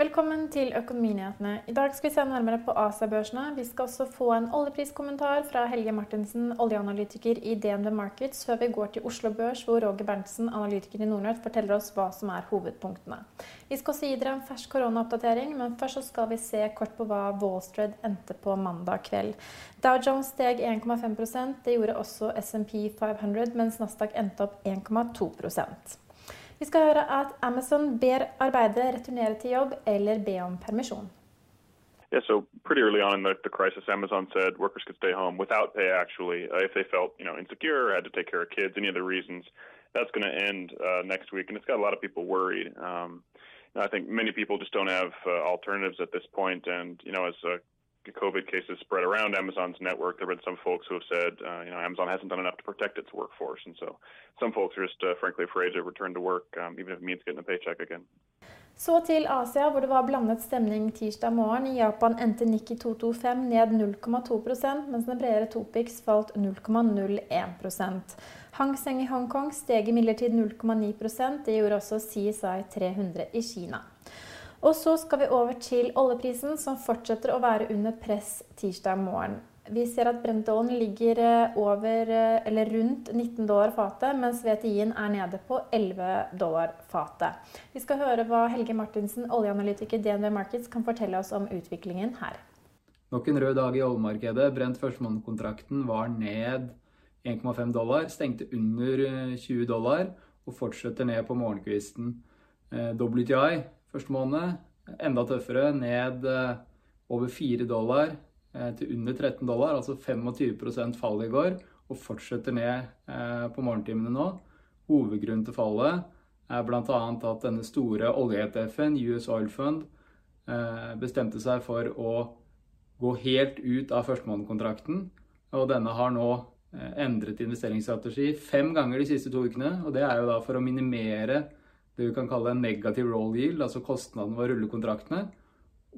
Velkommen til Økonominyhetene. I dag skal vi se nærmere på Asia-børsene. Vi skal også få en oljepriskommentar fra Helge Martinsen, oljeanalytiker i DNB Markets, før vi går til Oslo Børs, hvor Roger Berntsen, analytiker i Nordnett, forteller oss hva som er hovedpunktene. Vi skal også gi dere en fersk koronaoppdatering, men først skal vi se kort på hva Wallstred endte på mandag kveld. Dow Jones steg 1,5% Det gjorde også SMP 500, mens Nasdaq endte opp 1,2 vi skal høre at Amazon ber arbeidere returnere til jobb eller be om permisjon. Yeah, so pretty early on in the, the crisis, Amazon said workers could stay home without pay. Actually, uh, if they felt you know insecure had to take care of kids, any other reasons, that's going to end uh, next week, and it's got a lot of people worried. Um, I think many people just don't have uh, alternatives at this point, and you know, as uh, COVID cases spread around Amazon's network, there have been some folks who have said, uh, you know, Amazon hasn't done enough to protect its workforce, and so some folks are just uh, frankly afraid to return to work, um, even if it means getting a paycheck again. Så til Asia, hvor det var blandet stemning tirsdag morgen. I Japan endte Nikki 225 ned 0,2% mens den bredere Topix falt 0,01 Hang Seng i Hongkong steg imidlertid 0,9% Det gjorde også CSI 300 i Kina. Og så skal vi over til oljeprisen, som fortsetter å være under press tirsdag morgen. Vi ser at Brentollen ligger eh, over, eh, eller rundt 19 dollar fatet, mens VTI-en er nede på 11 dollar fatet. Vi skal høre hva Helge Martinsen, oljeanalytiker DNV Markets, kan fortelle oss om utviklingen her. Nok en rød dag i oljemarkedet. Brent førstemånedkontrakten var ned 1,5 dollar, stengte under 20 eh, dollar og fortsetter ned på morgenkvisten. WTI første måned. Enda tøffere, ned eh, over 4 dollar eh, til under 13 dollar, altså 25% fall i går, og fortsetter ned eh, på morgentimene nå. Hovedgrunnen til fallet er bl.a. at denne store olje-ETF-en, US Oil Fund, bestemte seg for å gå helt ut av førstemånedskontrakten. Og denne har nå endret investeringsstrategi fem ganger de siste to ukene. Og det er jo da for å minimere det vi kan kalle en negativ roll yield, altså kostnaden ved å rulle kontraktene,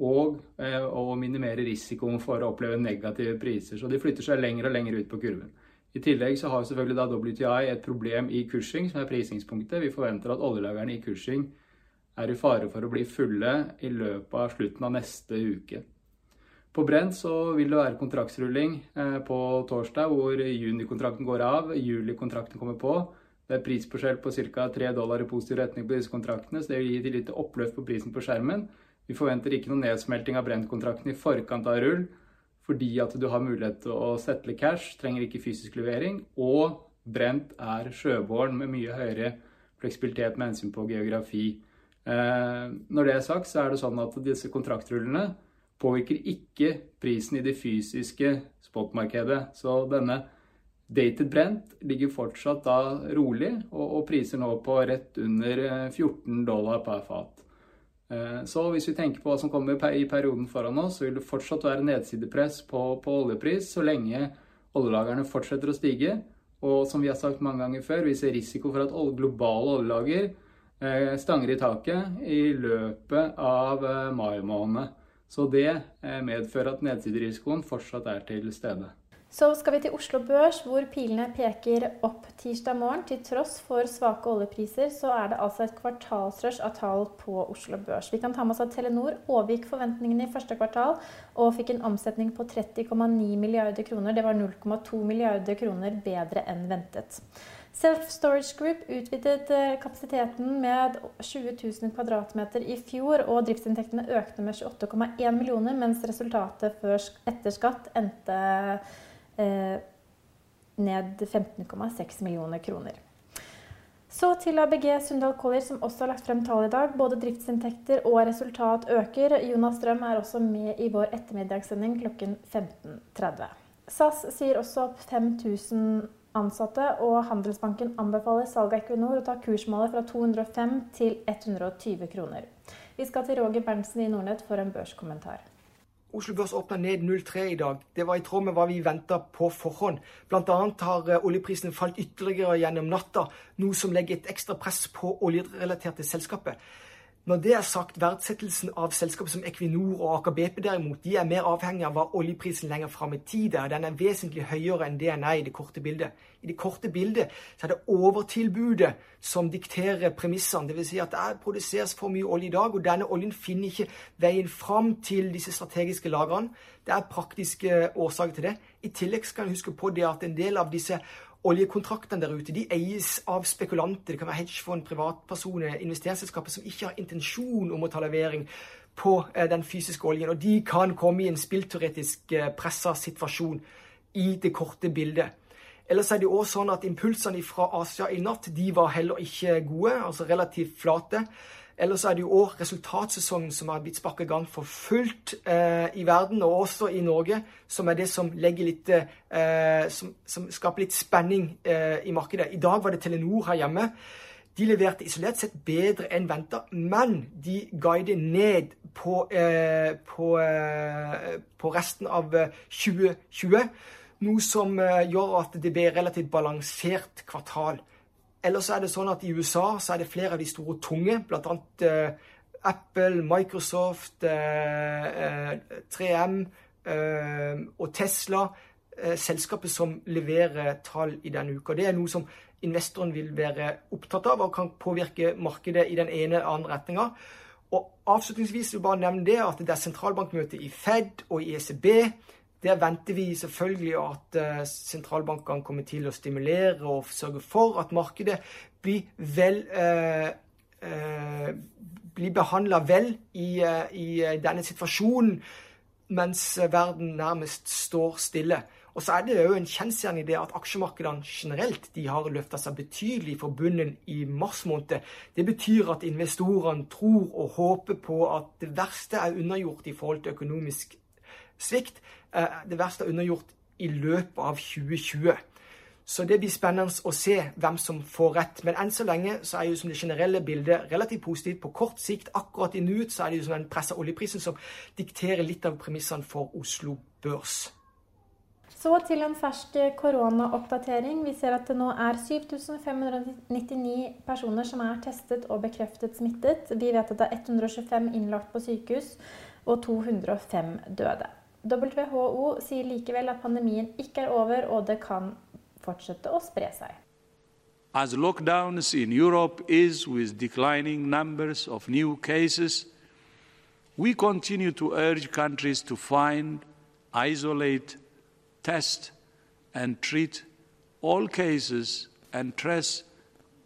og eh, å minimere risikoen for å oppleve negative priser. Så de flytter seg lenger og lenger ut på kurven. I tillegg så har selvfølgelig da WTI et problem i Cushing, som er prisingspunktet. Vi forventer at oljelagerne i Cushing er i fare for å bli fulle i løpet av slutten av neste uke. På Brent så vil det være kontraktsrulling eh, på torsdag, hvor junikontrakten går av, julikontrakten kommer på. Det er prisforskjell på ca. 3 dollar i positiv retning på disse kontraktene, så det vil gi et lite oppløft på prisen på skjermen. Vi forventer ikke noen nedsmelting av Brent-kontrakten i forkant av rull, fordi at du har mulighet til å settle cash, trenger ikke fysisk levering, og Brent er sjøbåren med mye høyere fleksibilitet med hensyn på geografi. Eh, når det er sagt, så er det sånn at disse kontraktrullene påvirker ikke prisen i det fysiske spotmarkedet. Så denne Dated Brent ligger fortsatt da rolig, og, og, priser nå på rett under 14 eh, dollar per fat. Eh, så hvis vi tenker på hva som kommer i perioden foran oss, så vil det fortsatt være nedsidepress på, på oljepris så lenge oljelagrene fortsetter å stige. Og som vi har sagt mange ganger før, vi ser risiko for at globale oljelager eh, stanger i taket i løpet av mai måned. Så det medfører at nedsiderisikoen fortsatt er til stede. Så skal vi til Oslo Børs, hvor pilene peker opp tirsdag morgen. Til tross for svake oljepriser, så er det altså et kvartalsrush av tall på Oslo Børs. Vi kan ta med oss at Telenor overgikk forventningene i første kvartal og fikk en omsetning på 30,9 milliarder kroner. Det var 0,2 milliarder kroner bedre enn ventet. Self Storage Group utvidet eh, kapasiteten med 20 000 kvm i fjor, og driftsinntektene økte med 28,1 millioner, mens resultatet etter skatt endte ned 15,6 millioner kroner. Så til ABG Sundal Collier, som også har lagt frem tall i dag. Både driftsinntekter og resultat øker. Jonas Strøm er også med i vår ettermiddagssending klokken 15.30. SAS sier også opp 5000 ansatte, og Handelsbanken anbefaler salg av Equinor å ta kursmålet fra 205 til 120 kroner. Vi skal til Roger Berntsen i Nordnett for en børskommentar. Oslo Børs åpna ned 0,3 i dag. Det var i tråd med hva vi venta på forhånd. Bl.a. har eh, oljeprisen falt ytterligere gjennom natta, noe som legger et ekstra press på oljerelaterte selskaper. Når det er sagt, verdsettelsen av selskaper som Equinor og Aker BP derimot, de er mer avhengig av hva oljeprisen lenger fram i tid er. Den er vesentlig høyere enn er i det korte bildet. I det korte bildet så er det overtilbudet som dikterer premissene. Dvs. Si at det produseres for mye olje i dag, og denne oljen finner ikke veien fram til disse strategiske lagrene. Det er praktiske årsaker til det. I tillegg skal en huske på det at en del av disse oljekontraktene der ute de eies av spekulanter. Det kan være hedgefond, privatpersoner, investeringsselskaper som ikke har intensjon om å ta levering på eh, den fysiske oljen. Og de kan komme i en spillteoretisk eh, pressa situasjon i det korte bildet. Ellers er det også sånn at impulsene fra Asia i natt de var heller ikke gode, altså relativt flate. Ellers er det jo òg resultatsesongen som har blitt sparket i gang for fullt eh, i verden, og også i Norge, som er det som, litt, eh, som, som skaper litt spenning eh, i markedet. I dag var det Telenor her hjemme. De leverte isolert sett bedre enn venta, men de guider ned på, eh, på, eh, på resten av 2020. Eh, noe som gjør at det blir relativt balansert kvartal. Ellers er det sånn at i USA så er det flere av de store tunge, bl.a. Eh, Apple, Microsoft, eh, uh, 3M og Tesla. Eh, selskapet som leverer tall i denne uka. Det er noe som investoren vil være opptatt av og kan påvirke markedet i den ene eller andre retninga. Og avslutningsvis vil jeg bare nevne det at det er sentralbankmøte i Fed og i ECB. Der venter vi selvfølgelig at eh, sentralbankene kommer til å stimulere og sørge for at markedet blir vel eh, eh, blir behandla vel i, eh, i, denne situasjonen, mens verden nærmest står stille. Og så er det jo en kjensgjerning det at aksjemarkedene generelt de har løfta seg betydelig for bunnen i mars måned. Det betyr at investorene tror og håper på at det verste er unnagjort i forhold til økonomisk svikt. Eh, det verste er undergjort i løpet av 2020. Så det blir spennende å se hvem som får rett. Men enn så lenge så er jo som det generelle bildet relativt positivt. På kort sikt, akkurat i nuet, så er det jo som den pressa oljeprisen som dikterer litt av premissene for Oslo Børs. Så til en fersk koronaoppdatering. Vi ser at det nå er 7599 personer som er testet og bekreftet smittet. Vi vet at det er 125 innlagt på sykehus og 205 døde. WHO sier likevel at pandemien ikke er over, og det kan fortsette å spre seg. As lockdowns in Europe is with declining numbers of new cases, we continue to urge countries to find, isolate, test, and treat all cases and trace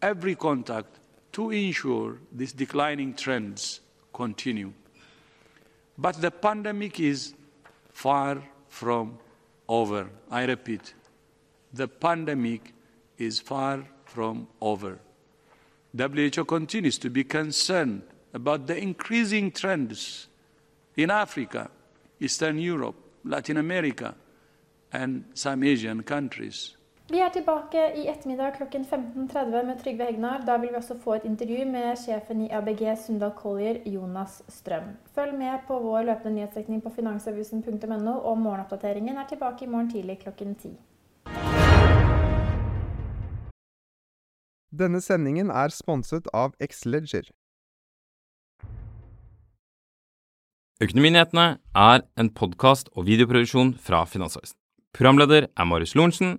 every contact to ensure these declining trends continue. But the pandemic is far from over. I repeat, the pandemic is far from over. WHO continues to be concerned about the increasing trends in Africa, Eastern Europe, Latin America, and some Asian countries. Vi er tilbake i ettermiddag klokken 15.30 med Trygve Hegnar. Da vil vi også få et intervju med sjefen i ABG Sundal Collier, Jonas Strøm. Følg med på vår løpende nyhetsdekning på finansavisen.no, og morgenoppdateringen er tilbake i morgen tidlig klokken 10. Denne sendingen er sponset av Xleger. Økonominyhetene er en podkast og videoproduksjon fra Finansavisen. Programleder er Marius Lorentzen.